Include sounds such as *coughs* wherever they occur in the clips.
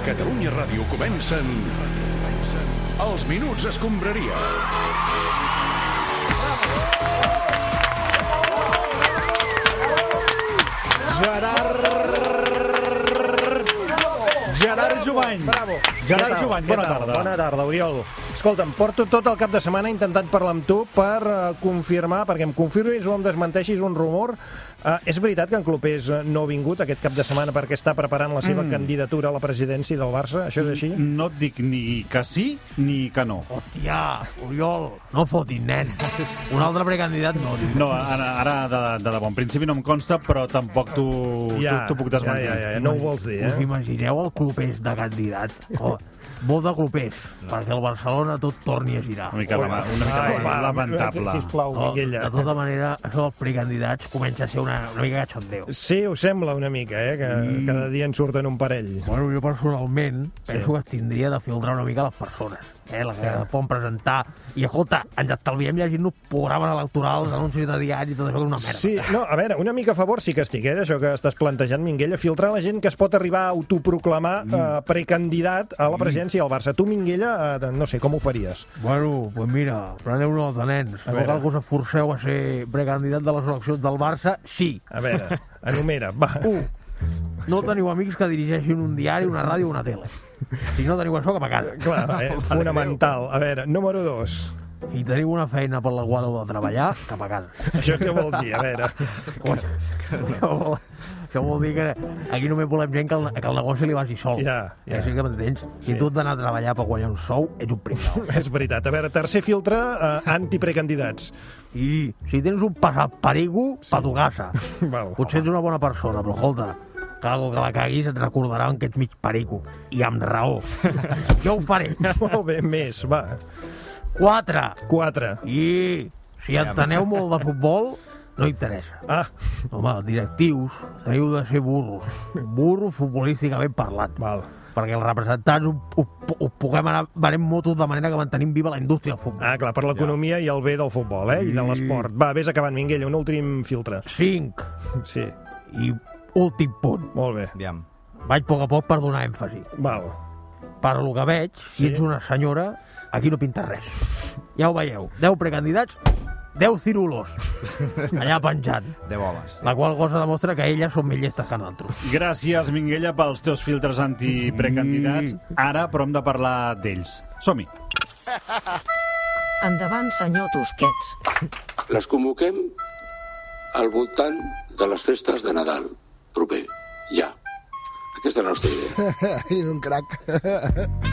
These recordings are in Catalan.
Catalunya Ràdio comencen... comencen Els Minuts Escombraria. Gerard... Gerard Jovany. Bravo. Gerard tal? Jovany, bona tarda. Bona tarda, Oriol. Escolta'm, porto tot el cap de setmana intentant parlar amb tu per uh, confirmar, perquè em confirmis o em desmenteixis un rumor. Uh, és veritat que en Clopés eh, no ha vingut aquest cap de setmana perquè està preparant la seva mm. candidatura a la presidència del Barça? Això és així? No et dic ni que sí ni que no. Hòstia, Oriol, no fotis, nen. Un altre precandidat no. tio. No, ara, ara de, de debò, en principi no em consta, però tampoc t'ho Ja, t'ho puc desmentir. Ja, ja, ja, no ho vols dir, Us eh? imagineu el clopés de candidat? *laughs* Oh, molt de clopés, perquè el Barcelona tot torni a girar. Una mica, lama, una mica Ai, va, lamentable. Sisplau, Minguella. de tota manera, això dels precandidats comença a ser una, una mica cachondeo. Sí, ho sembla una mica, eh? Que I- cada dia en surten un parell. Bueno, jo personalment Sí. penso que es tindria de filtrar una mica les persones, eh, la que ja. poden presentar. I, escolta, ens estalviem llegint-nos programes electorals, anuncis de diari i tot això que és una merda. Sí, no, a veure, una mica a favor sí que estic, eh, d'això que estàs plantejant, Minguella, filtrar la gent que es pot arribar a autoproclamar Mm. eh, precandidat a la presidència del Barça. Tu, Minguella, eh, no sé, com ho faries? Bueno, pues mira, preneu nota, nens. A No veure. cal que us esforceu a ser precandidat de les eleccions del Barça, sí. A veure, enumera, va. 1. No teniu amics que dirigeixin un diari, una ràdio o una tele. Si no teniu això, cap a casa. Clar, eh, *laughs* fonamental. A veure, número dos. I teniu una feina per la qual heu de treballar, cap a casa. Això què vol dir? A veure, Això vol, això vol dir que aquí només volem gent que el, que el negoci li vagi sol. Ja, ja. Sí que m'entens? Si Sí. tu has d'anar a treballar per guanyar un sou, ets un pringau. *laughs* és veritat. A veure, tercer filtre, eh, antiprecandidats. I si tens un passat perigo, sí. pa tu casa. *laughs* Val. Potser ets una bona persona, però escolta, cada cop que la caguis et recordaran que ets mig perico. I amb raó. *laughs* jo ho faré. Molt bé, més, va. 4. Quatre. I si enteneu molt de futbol, no interessa. Ah, Home, directius teniu de ser burros. Burro futbolísticament parlant. val. Perquè els representants ho, ho, ho puguem anar venent motos de manera que mantenim viva la indústria del futbol. Ah, clar, per l'economia i el bé del futbol, eh? I de l'esport. Va, vés acabant, Minguella, un últim filtre. 5. Sí, I últim punt. molt bé. Aviam. Vaig a poc a poc per donar èmfasi. Val. Per lo que veig, si Sí. ets una senyora, aquí no pinta res. Ja ho veieu. 10 precandidats, 10 cirulos. *laughs* Allà penjant. De boles. La qual cosa demostra que elles són més llestes que nosaltres. Gràcies, Minguella, pels teus filtres antiprecandidats. Ara, però hem de parlar d'ells. Som-hi. Endavant, senyor Tusquets. les convoquem al voltant de les festes de Nadal proper, ja. Aquesta és la nostra idea. *laughs* És un crac. *laughs*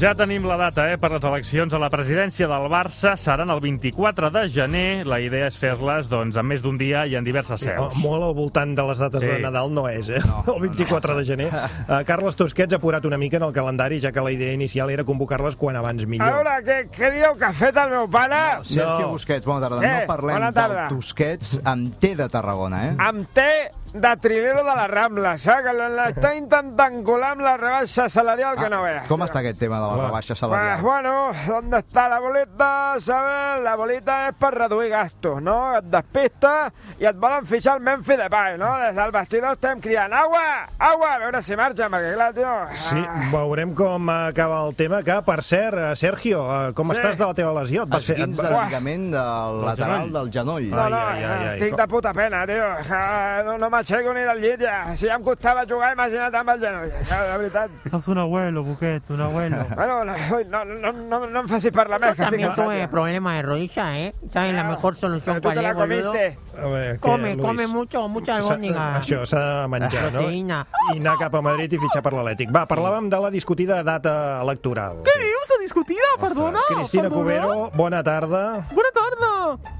Ja tenim la data eh, per les eleccions a la presidència del Barça. Seran el 24 de gener. La idea és fer-les doncs, en més d'un dia i en diverses seus. molt al voltant de les dates Sí. de Nadal no és, eh? el 24 de gener. Uh, Carles Tusquets ha apurat una mica en el calendari, ja que la idea inicial era convocar-les quan abans millor. Ara, què, què dieu que ha fet el meu pare? Sergio No. Busquets, bona tarda. Eh, no parlem del Tusquets amb T de Tarragona, eh? Amb té de trilero de la Rambla, saps? Que l'està intentant colar amb la rebaixa salarial que no veas. Com està aquest tema de la rebaixa Pues salarial? bueno, ¿dónde está la boleta? ¿Sabes? La bolita és per reduir gastos, no? Et despista i et volen fixar el Memphis de Pai, no? Des del vestidor estem criant agua, agua, a veure si marxa, perquè clar, tio... Sí, ah, veurem com acaba el tema, que, per cert, eh, Sergio, eh, com Sí. estàs de la teva lesió? Et vas fer- et de ligament del lateral del genoll. No, no, Ai, ai, ai, ai. estic de puta pena, tio. Ah, No, no m'aixeco ni del llit, ja. Si ja em costava jugar, imagina't amb el genoll. Ja, de veritat. Sos un abuelo, Buquet, un abuelo. *laughs* Bueno, no, no, no, no, no em facis parlar més, También cansat, tuve problema de rodilla, ¿eh? ¿Saben la mejor solución cuál la es, boludo? comiste. A veure, Come, Luis? come mucho, mucha albóndiga. Això, s'ha de menjar, no? Proteïna. I anar cap a Madrid i fitxar per l'Atlètic. Va, parlàvem de la discutida data electoral. Què dius, discutida? Perdona? Cristina? Cubero, bona tarda. Bona tarda.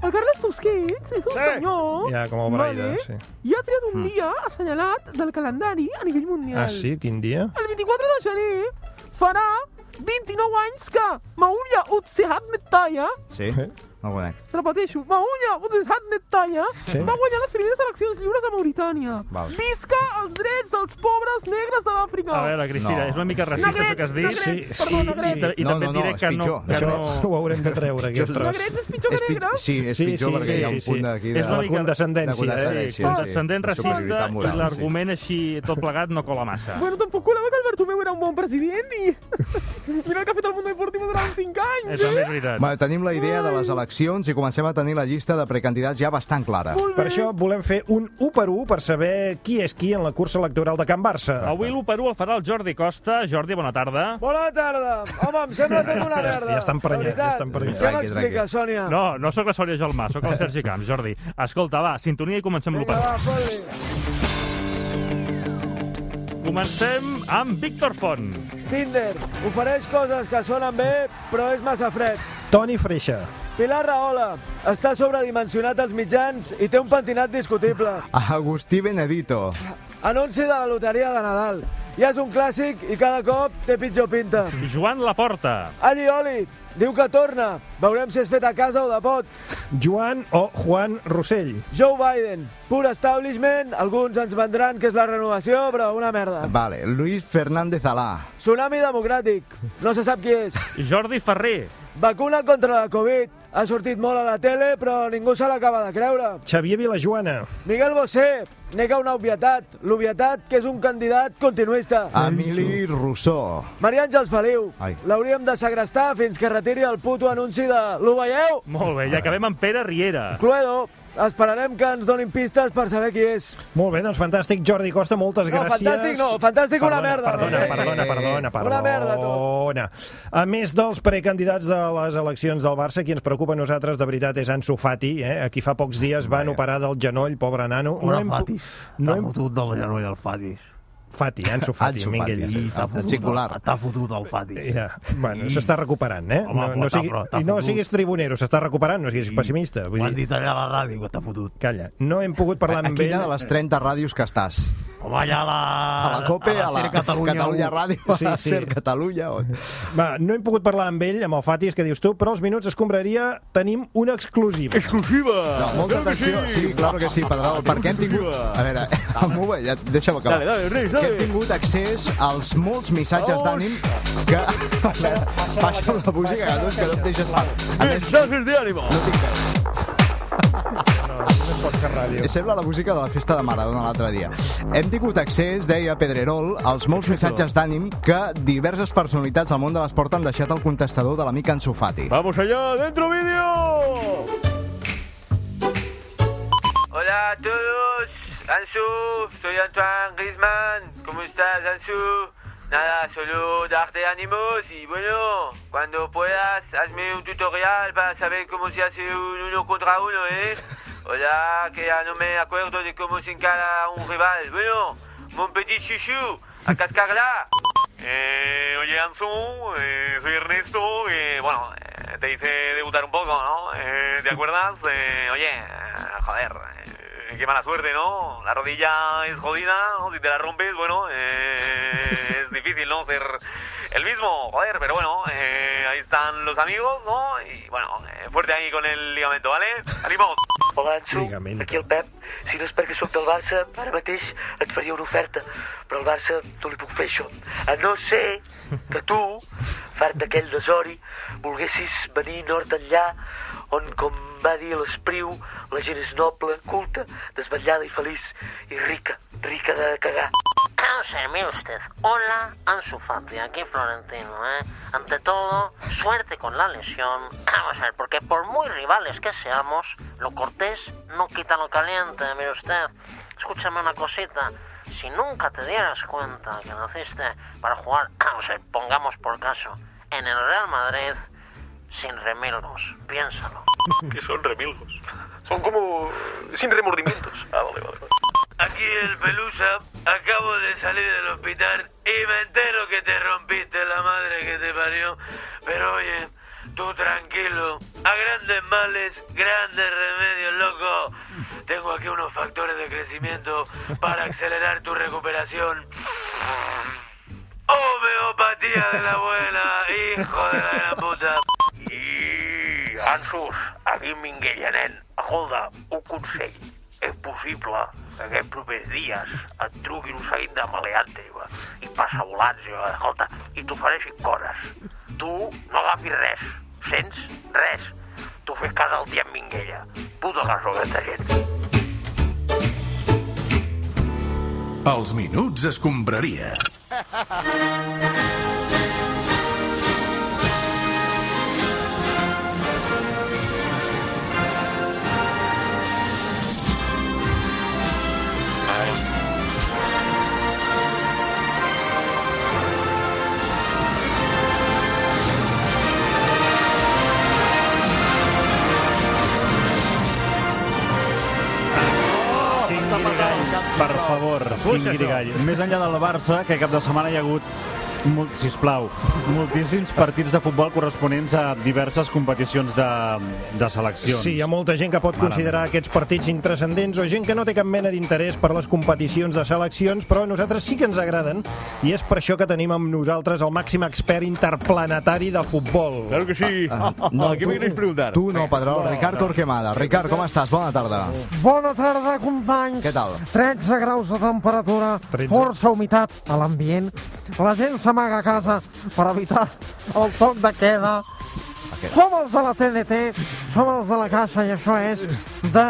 El Carles Tusquets és un Sí. senyor... Ja, com el Braida, sí. I ha triat un dia assenyalat del calendari a nivell mundial. Ah, sí? Quin dia? El 24 de gener farà 29 anys que Mauria Utsehat Metaya Sí? No ho conec. Repeteixo, Maunya Budeshat Tanya Sí. va guanyar les primeres eleccions lliures a Mauritània. Val. Visca els drets dels pobres negres de l'Àfrica. A veure, Cristina, No. és una mica racista això que has dit. Negrets, negrets, perdó, negrets. I, i No, també no, no, diré que no... Que Això no... *laughs* ho haurem de treure, *laughs* aquest tros. Negrets és pitjor que negres? Sí, és pitjor perquè hi ha un punt d'aquí de... És una La mica- condescendència, de condescendència, eh? Sí, condescendent, sí. racista, i l'argument així tot plegat no cola massa. Bueno, tampoc colava que Alberto Meu era un bon president i... *laughs* Mira el que ha fet el Mundo Deportivo durant 5 anys. Eh, també és veritat. Tenim la idea de les eleccions i comencem a tenir la llista de precandidats ja bastant clara. Per això volem fer un 1 per 1 per saber qui és qui en la cursa electoral de Can Barça. Avui l'1 per 1 el farà el Jordi Costa. Jordi, bona tarda. Bona tarda. Home, em sembla tot una Ja, merda. ja està emprenyat, De veritat. ja està emprenyat. Què m'explica. Sònia? No, no sóc la Sònia Gelmà, sóc el Sergi Camps, Jordi. Escolta, va, sintonia i comencem l'1 per Vinga, 1. va, fot-li. Comencem amb Víctor Font. Tinder. Ofereix coses que sonen bé, però és massa fred. Toni Freixa. Pilar Rahola. Està sobredimensionat als mitjans i té un pentinat discutible. Agustí Benedito. Anunci de la loteria de Nadal. Ja és un clàssic i cada cop té pitjor pinta. Joan Laporta. Alli Oli. Diu que torna. Veurem si és fet a casa o de pot. Joan o Juan Rossell. Joe Biden. Pur establishment. Alguns ens vendran que és la renovació, però una merda. Vale, Luis Fernández Alá. Tsunami democràtic. No se sap qui és. Jordi Ferrer. Vacuna contra la Covid. Ha sortit molt a la tele, però ningú se l'acaba de creure. Xavier Vilajoana. Miguel Bosé nega una obvietat. L'obvietat que és un candidat continuista. Emili Rousseau. Maria Àngels Feliu. Ai. L'hauríem de segrestar fins que retiri el puto anunci de... Lo veieu? Molt bé, i acabem amb Pere Riera. Cluedo. Esperarem que ens donin pistes per saber qui és. Molt bé, doncs fantàstic, Jordi Costa, moltes No, gràcies. fantàstic no, fantàstic una perdona, merda. Perdona, Eh, perdona, perdona, perdona. Una merda, tot. A més dels precandidats de les eleccions del Barça, qui ens preocupa a nosaltres de veritat és Ansu Fati, eh? a qui fa pocs dies van operar del genoll, pobre nano. Una hem pu- Fatis. no hem- fotut del genoll el Fatis. Fati, Ansu Fati, Ansu Minguell. Fati, sí. T'ha fotut, fotut el Fatis. Ja, bueno, s'està recuperant, eh? Home, no, no sigui, I no siguis tribunero, s'està recuperant, no siguis pessimista. Ho Vull han dir, dit allà a la ràdio, que t'ha fotut. calla. No hem pogut parlar A amb quina ell... de les 30 ràdios que estàs? Home, allà a la... A la COPE, a la Ser Catalunya, Catalunya u. Ràdio, a Sí, la sí. Ser Catalunya. o- Va, no hem pogut parlar amb ell, amb el Fatis, que dius tu, però als Minuts Escombraria tenim una exclusiva. Exclusiva! No, molta atenció. Sí, claro que sí, Pedrol, perquè hem tingut... A veure, *laughs* m'ho ja, deixa'm acabar. Dale, dale, Que dale. hem tingut accés als molts missatges d'ànim que... *laughs* Baixa la música, que no que et deixes... A de ánimo. no tinc res. Fer ràdio. Sembla la música de la festa de Maradona l'altre dia. Hem tingut accés, deia Pedrerol, als molts missatges d'ànim que diverses personalitats del món de l'esport han deixat al contestador de l'amic Ansu Fati. Vamos allá, dentro vídeo. Hola a todos, Ansu, soy Antoine Griezmann. ¿Cómo estás, Ansu? Nada, solo darte ánimos y bueno, cuando puedas, hazme un tutorial para saber cómo se hace un uno contra uno, ¿eh? Hola, que ya no me acuerdo de cómo se encara un rival. Bueno, mon petit chuchu, a cascarla. Eh, oye, Ansu, eh, soy Ernesto, y bueno, eh, te hice debutar un poco, ¿no? Eh, ¿Te acuerdas? Eh, oye, eh, joder, eh, qué mala suerte, ¿no? La rodilla es jodida. Si te la rompes, bueno, eh, es difícil, ¿no? Ser el mismo, joder, pero bueno, eh, ahí están los amigos, ¿no? Y bueno, eh, fuerte ahí con el ligamento, ¿vale? ¡Ánimo! Hola, Ansu. Ligamento. Aquí el Pep. Si no és perquè sóc del Barça, ara mateix et faria una oferta. Però al Barça no li puc fer això. A no ser que tu, fart d'aquell desori, volguessis venir nord enllà, on, com va dir l'Espriu, la gent és noble, culta, desvetllada i feliç, i rica, rica de cagar. Ver, mire usted. Hola, Ansu Fati, aquí Florentino, ¿eh? Ante todo, suerte con la lesión. *clears throat* Vamos a ver, porque por muy rivales que seamos, lo cortés no quita lo caliente, mire usted. Escúchame una cosita. Si nunca te dieras cuenta que naciste para jugar, *clears throat* vamos a ver, pongamos por caso, en el Real Madrid, sin remilgos, piénsalo. *laughs* ¿Qué son remilgos? Son como sin remordimientos. Ah, vale, vale. vale. Aquí el Pelusa, acabo de salir del hospital y me entero que te rompiste la madre que te parió. Pero oye, tú tranquilo, a grandes males, grandes remedios, loco. Tengo aquí unos factores de crecimiento para acelerar tu recuperación. Homeopatía de la buena, hijo de la puta. Y Ansus, aquí en Minguella, nen. Escolta, un consell. És possible que aquests propers dies et truquin un seguit de maleantes va, i passavolants, i, va, escolta, i t'ofereixin coses. Tu no agafis res, sents? Res. Tu fes cas al tia en Minguella. Puta cançó aquesta gent. Els minuts escombraria. *laughs* Per favor, tingui gall. Més enllà del Barça, que cap de setmana hi ha hagut Mol, sisplau, moltíssims partits de futbol corresponents a diverses competicions de, de seleccions. Sí, hi ha molta gent que pot Mare considerar aquests partits intrascendents o gent que no té cap mena d'interès per les competicions de seleccions, però a nosaltres sí que ens agraden i és per això que tenim amb nosaltres el màxim expert interplanetari de futbol. Claro que sí. No, ¿A qué me queréis preguntar? Tu no, Pedrol. Ricard Torquemada. Ricard, com estàs? Bona tarda. Bona tarda, companys. Què tal? 13 graus de temperatura, 13. força humitat a l'ambient. La gent s'amaga a casa per evitar el toc de queda. Som els de la TDT, som els de la Caixa i això és de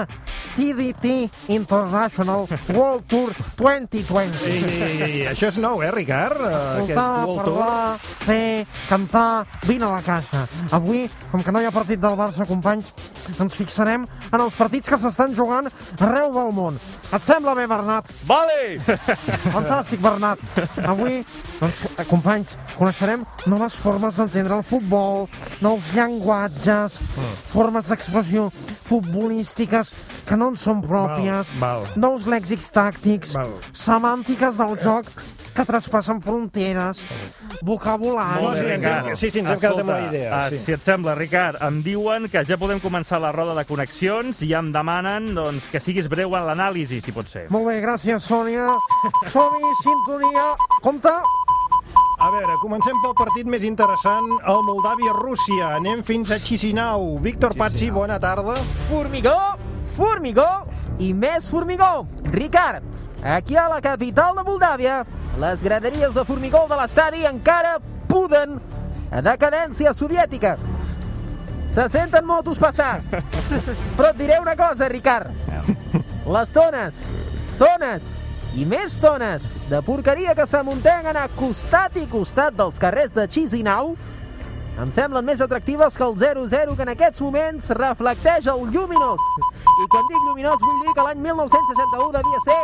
TDT International World Tour 2020. Ei, ei, ei, ei, això és nou, eh, Ricard? Escoltar, World Tour. parlar, fer, cantar, vine a la caixa. Avui, com que no hi ha partit del Barça, companys, ens fixarem en els partits que s'estan jugant arreu del món. Et sembla bé, Bernat? Vale! *laughs* Fantàstic, Bernat. Avui, doncs, eh, companys, coneixerem noves formes d'entendre el futbol, nous llenguatges, formes d'expressió futbolístiques que no en són pròpies, Val, val. nous lèxics tàctics, Val. semàntiques del joc que traspassen fronteres, vocabulari... Molt bé, ens hem- sí, sí, ens hem quedat amb la Escolta, idea, eh, sí. Si et sembla, Ricard, em diuen que ja podem començar la roda de connexions i em demanen doncs, que siguis breu en l'anàlisi, si pot ser. Molt bé, gràcies, Sònia. Som-hi, sintonia. Compte. A veure, comencem pel partit més interessant, el Moldàvia-Rússia. Anem fins a Chisinau. Víctor Pazzi, bona tarda. Formigó, formigó i més formigó. Ricard, aquí a la capital de Moldàvia, les graderies de formigó de l'estadi encara puden a decadència soviètica. Se senten motos passar. *laughs* Però et diré una cosa, Ricard. Les tones, tones i més tones de porqueria que s'amunteguen a costat i costat dels carrers de Chisinau em semblen més atractives que el 0-0 que en aquests moments reflecteix el lluminós. I quan dic lluminós vull dir que l'any 1961 devia ser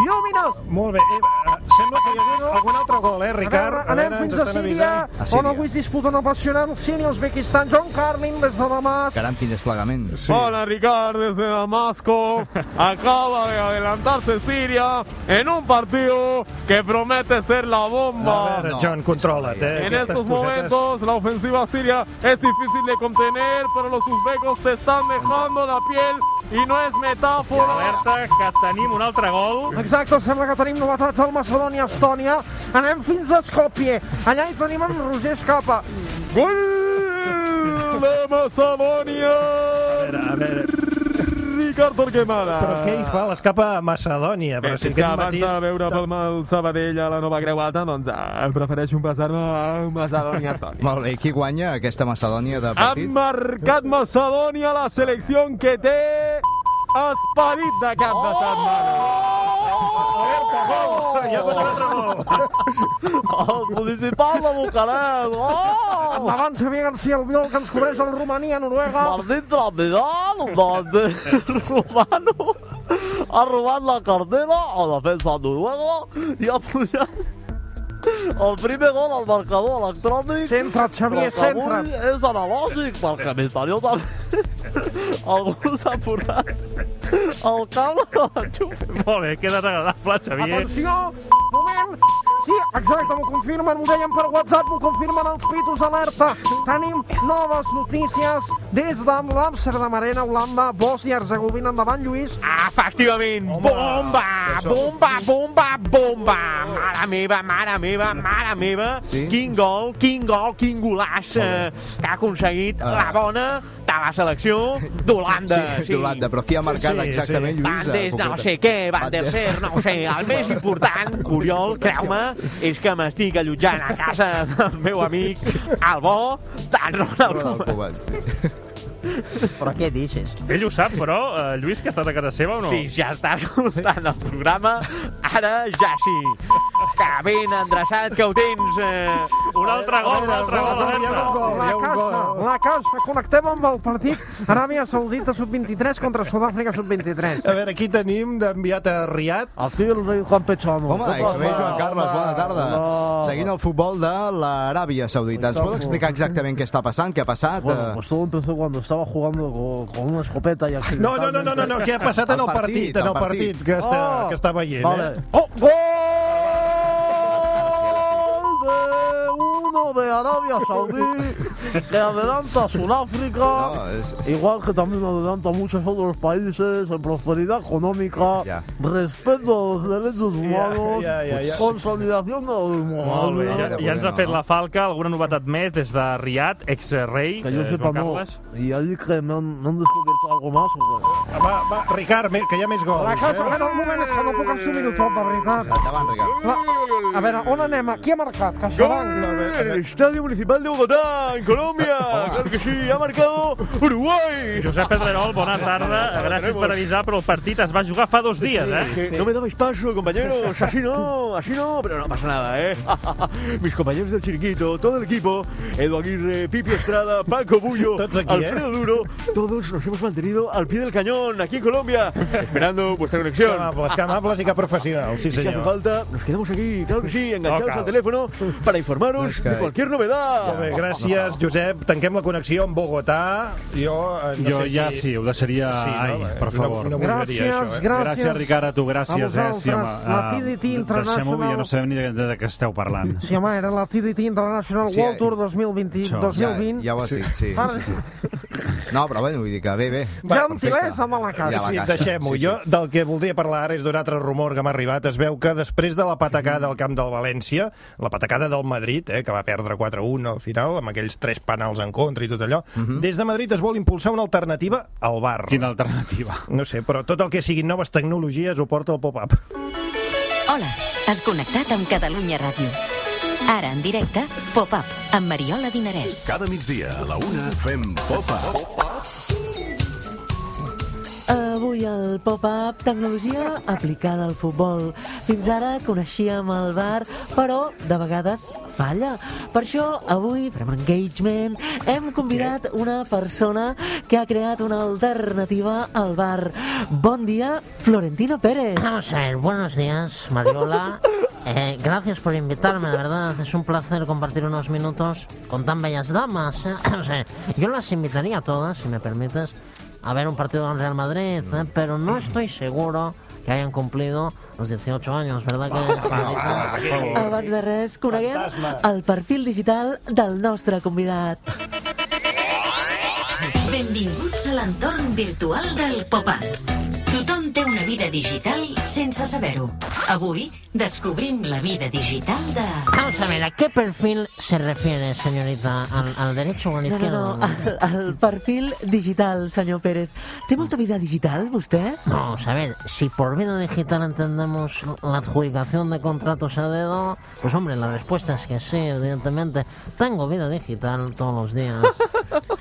lluminós. Molt bé. Eh, eh, sembla que hi ha hagut algun altre gol, eh, Ricard? A veure, anem ens fins a Síria, avisant. on avui es disputen apassionant Síria, Uzbekistan, John Carlin des de Damasc. Caram, quin desplegament. Hola Ricardo desde Damasco. Acaba de adelantarse Siria en un partido que promete ser la bomba. A veure, John, controla't, eh? En Aquestes estos cosetes- momentos la ofensiva siria es difícil de contener, pero los uzbecos se están dejando la piel y no es metáfora. Alerta, que tenim un altre gol. Exacte, sembla que tenim novetats al Macedònia-Estònia. Anem fins a Skopje. Allà hi tenim en Roger Escapa. Gol de Macedònia! A veure, a veure, Ricard Torquemada. però què hi fa l'escapa a Macedònia? Però Eh, si és que abans matí... de veure pel mal Sabadell a la nova creuata, doncs eh, prefereixo passar-me a Macedònia. Molt bé, qui guanya aquesta Macedònia de Ha partit? marcat Macedònia la selecció que té esperit de cap de setmana. Hi ha hagut un altre gol. El municipal de Bucarest. Oh! Endavant, Xavier García Albiol, que ens cobreix el Romania, Noruega. Martín Tramidal, donde Romano ha robat la cartera a la defensa noruega i ha pujat el primer gol al marcador electrònic. Centra, Xavier, però que avui centra. és analògic, perquè misteriosament *laughs* algú s'ha portat el cable de l'enxufe. Molt bé, queda agradable, Xavier. Atenció, moment, Sí, exacte, m'ho confirmen, m'ho deien per WhatsApp, m'ho confirmen els pitos alerta. Tenim noves notícies des de l'Amsterdam Arena, Holanda, Bòsnia, Herzegovina, endavant, Lluís. Efectivament, bomba, bomba, bomba, bomba. Mare meva, mare meva, mare meva. Sí? Quin gol, quin gol, quin golaç eh, que ha aconseguit Ah. la bona de la selecció d'Holanda. Sí, d'Holanda, però qui ha marcat Sí, exactament, sí. Lluís? Van des de no sé què, van der ser, no sé. El més important, *laughs* Oriol, creu-me, és que m'estic allotjant a casa del meu amic, el bo, d'en Ronald Koeman. Però què deixes? Ell ho sap, però, eh, Lluís, que estàs a casa seva o no? Sí, ja està escoltant el programa, ara ja sí. Que ben endreçat que ho tens. Eh... Un altre gol, un altre gol, La casa. Connectem amb el partit Aràbia Saudita sub-23 contra Sud-àfrica sub-23. A veure, aquí tenim d'enviat a Riad. Aquí el rei campechano. Home, ex-rei Joan Carles, bona tarda. Seguint el futbol de l'Aràbia Saudita. Ens pot explicar exactament què està passant, què ha passat? Bueno, Eh, pues todo empezó cuando estaba jugando con, con una escopeta y No, no, no, no, no, no, *laughs* què ha passat en el partit, en el partit que està, que està veient, Vale. eh? ¡Oh, gol de uno de Arabia Saudí *laughs* que adelanta a Sudáfrica, igual que también adelanta a muchos otros países en prosperidad económica, respeto a los derechos humanos, ya, ya, ya. consolidación de los bé, ja, ja ens ha fet la falca. Alguna novetat més des de Riad, ex-rei, Que yo eh, sepa, no. Y allí que me han, me han descubierto algo más. ¿o? Va, va, Ricard, que hi ha més gols. La casa, a eh? veure, un moment, és que no puc assumir-ho tot, de veritat. Endavant, Ricard. La, a veure, on anem? Qui ha marcat? CaixaBank? En el Estadio Municipal de Bogotá, en Colombia. *laughs* Claro que sí, ha marcado Uruguay. Josep Pedrerol, bona *laughs* tarda. Gràcies per avisar, però el partit es va jugar fa dos dies, Es eh? que no me dabais paso, compañeros. Así no, así no, pero no pasa nada, ¿eh? *laughs* Mis compañeros del chiringuito, todo el equipo, Edu Aguirre, Pipi Estrada, Paco Bullo, aquí, Alfredo ¿eh? Duro, todos nos hemos mantenido al pie del cañón aquí en Colombia, esperando vuestra Que conexión. amables, que amables i que professionals, sí Y si hace falta, nos quedamos aquí, claro que sí, enganchados cal. al teléfono para informaros Es que- de cualquier novedad. Molt bé, gràcies, Josep. Tanquem la connexió amb Bogotà. Jo, eh, no jo sé ja si... sí, ho deixaria... Sí, no? Ai, Eh, per no- favor. no voldria això, eh? Gràcies, Ricard, a tu, gràcies. A eh? Sí, home, la ah, TDT Deixem-ho, International. ja no sabem ni de, de, de què esteu parlant. Sí, home, era la TDT International Sí, World Tour 2020, Això, 2020. Ja, ja ho has dit, sí. Ara- No, però bé, vull dir que bé, bé. Gentilesa de la casa. Ja la Sí, deixem-ho. sí, sí. Jo del que voldria parlar ara és d'un altre rumor que m'ha arribat. Es veu que després de la patacada al camp del València, la patacada del Madrid, eh, que va perdre 4-1 al final, amb aquells tres penals en contra i tot allò, des de Madrid es vol impulsar una alternativa al bar. Quina alternativa? No sé, però tot el que siguin noves tecnologies ho porta el pop-up. Hola, has connectat amb Catalunya Ràdio. Ara, en directe, Pop-up, amb Mariola Dinarès. Cada migdia a la una fem pop-up. Avui al pop-up, tecnologia aplicada al futbol. Fins ara coneixíem el bar, però de vegades falla. Per això, avui, farem un engagement, hem convidat una persona que ha creat una alternativa al bar. Bon dia, Florentino Pérez. Vamos a ver, buenos días, Mariola. *laughs* Eh, gracias por invitarme, de verdad. Es un placer compartir unos minutos con tan bellas damas. ¿eh? O sea, yo las invitaría a todas, si me permites, a ver un partido del Real Madrid, ¿eh? pero no estoy seguro que hayan cumplido los 18 años, ¿verdad que Abans de res, coneguem el perfil digital del nostre convidat. Benvinguts a l'entorn virtual del Pop-up. Tothom té una vida digital sense saber-ho. Avui descobrim la vida digital de... Vamos a ver, ¿a qué perfil se refiere, señorita? ¿Al, al derecho o al No, no, izquierdo? no, el, el perfil digital, senyor Pérez. Té molta vida digital, vostè? Vamos a ver, si por vida digital entendemos la adjudicación de contratos a dedo, pues hombre, la respuesta es que sí, evidentemente. Tengo vida digital todos los días. *laughs*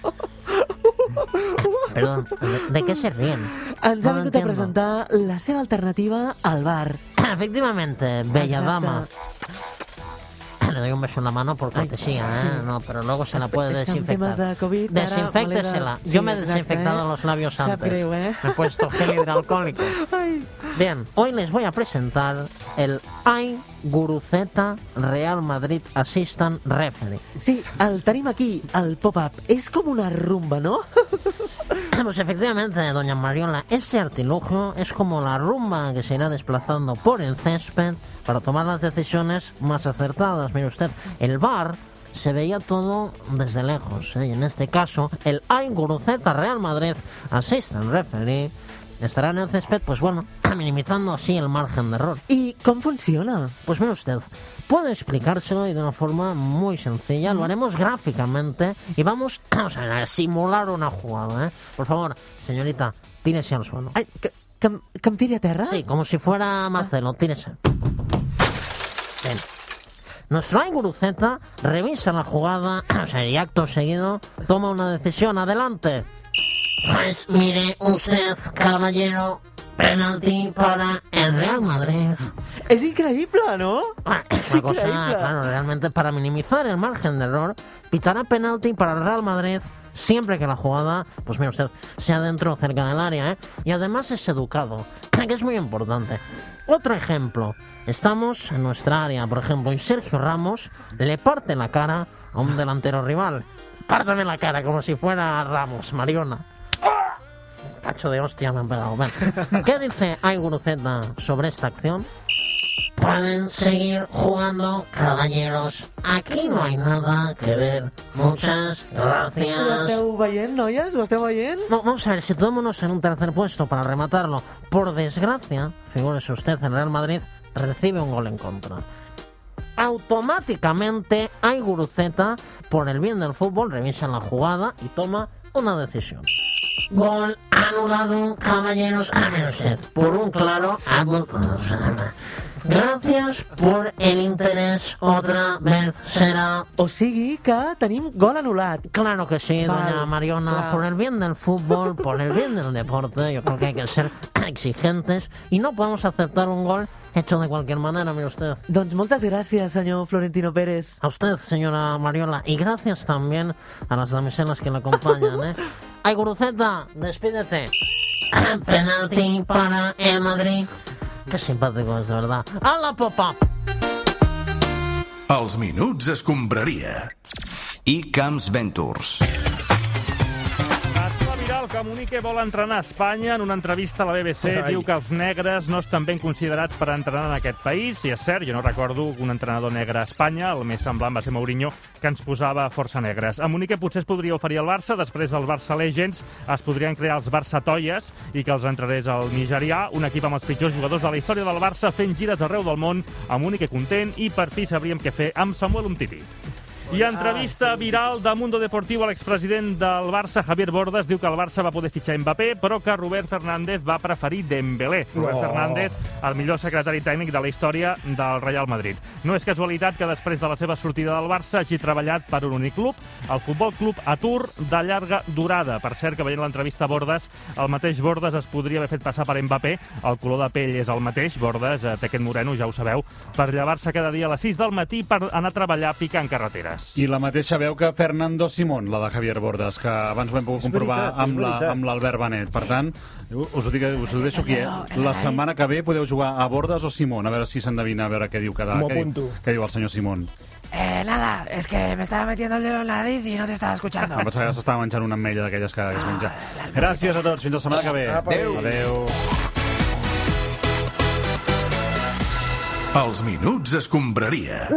Perdón, ¿de, qué se ríen? Ens No ha vingut a presentar la seva alternativa al bar. *coughs* Efectivamente, bella Exacte. Le doy un beso en la mano por cortesía, ¿eh? sí. No, pero luego se la puede desinfectar. Desinfectesela. Yo me he desinfectado eh? los labios antes. eh? Me he puesto gel hidroalcohólico. *laughs* Bien, hoy les voy a presentar el iGuruceta Real Madrid Assistant Referee. Sí, el tenim aquí, el pop-up. És com una rumba, no? *laughs* Pues efectivamente, doña Mariola, este artilugio es como la rumba que se irá desplazando por el césped para tomar las decisiones más acertadas. Mire usted, el bar se veía todo desde lejos. ¿eh? Y en este caso, el Ay Guruceta Real Madrid Assistant Referee estará en el césped, pues bueno, *clears throat* minimizando así el margen de error. ¿Y cómo funciona? Pues mire usted, puedo explicárselo y de una forma muy sencilla. Lo haremos gráficamente y vamos *clears throat* o sea, a simular una jugada. ¿eh? Por favor, señorita, tírese al suelo. Ai, que, que, que tiri a terra? Sí, como si fuera Marcelo, tírese. Nuestro Ay Guruceta revisa la jugada *clears throat* o sea, y acto seguido toma una decisión. Adelante. Pues mire usted, caballero, penalti para el Real Madrid. És increïble, no? Es una cosa, claro, realmente para minimizar el margen de error, pitará penalti para el Real Madrid siempre que la jugada, pues mire usted, sea dentro o cerca del área, ¿eh? Y además es educado, *clears throat* que es muy importante. Otro ejemplo, estamos en nuestra área, por ejemplo, y Sergio Ramos le parte la cara a un delantero rival. Pártame la cara como si fuera Ramos, Mariona. Cacho de hostia me han pegado. ¿Qué dice Ay Guruceta sobre esta acción? Pueden seguir jugando, caballeros. Aquí no hay nada que ver. Muchas gracias. esteu veient, noies? Ho esteu veient? No, vamos a ver, situémonos en un tercer puesto para rematarlo. Por desgracia, figúrese usted, el Real Madrid recibe un gol en contra. Automáticamente, hay Guruceta, por el bien del fútbol, revisa la jugada y toma una decisión. Gol anulado, caballeros, a usted, por un claro adultos. Gracias por el interés, otra vez será. O sigui que tenim gol anul·lat. Claro que sí, doña Val, Mariona. clar. Por el bien del fútbol, por el bien del deporte, yo creo que hay que ser exigentes y no podemos aceptar un gol hecho de cualquier manera, mire usted. Doncs moltes gràcies, senyor Florentino Pérez. A usted, señora Mariola, y gracias también a las damiselas que la acompañan, ¿eh? *laughs* Ay, Guruceta, despídete. *coughs* Penalti para el Madrid. Qué simpático es, de verdad. ¡A la popa! Els minuts escombraria. I Camps Ventures. Viral que Munique vol entrenar a Espanya. En una entrevista a la BBC Ai. diu que els negres no estan ben considerats per entrenar en aquest país. I és cert, jo no recordo un entrenador negre a Espanya. El més semblant va ser Mourinho, que ens posava força negres. A Munique potser es podria oferir al Barça, després dels Barça Legends es podrien crear els Barça Toyes i que els entrenés el nigerià, un equip amb els pitjors jugadors de la història del Barça fent gires arreu del món, a Munique content i per fi sabríem què fer amb Samuel Umtiti. I entrevista viral de Mundo Deportivo a l'expresident del Barça, Javier Bordas, diu que el Barça va poder fitxar Mbappé, però que Robert Fernández va preferir Dembélé. Robert Oh. Fernández, el millor secretari tècnic de la història del Real Madrid. No és casualitat que després de la seva sortida del Barça hagi treballat per un únic club, el Futbol Club Atur de llarga durada. Per cert, que veient l'entrevista a Bordas, el mateix Bordas es podria haver fet passar per Mbappé, el color de pell és el mateix, Bordas eh, té aquest moreno, ja ho sabeu, per llevar-se cada dia a les 6 del matí per anar a treballar picant carreteres. I la mateixa veu que Fernando Simón, la de Javier Bordas, que abans ho hem pogut És comprovar veritat, amb la- veritat. amb l'Albert Benet. Per tant, us ho, dic, us ho deixo aquí, eh? La setmana que ve podeu jugar a Bordas o Simón, a veure si s'endevina, a veure què diu cada... Què, diu- què diu el senyor Simón. Eh, nada, es que me estaba metiendo el dedo en la nariz y no te estaba escuchando. Em pensava que s'estava menjant una ametlla d'aquelles que, que es menja. Gràcies a tots, fins la setmana que ve. Adéu. Adéu. Els minuts escombraria.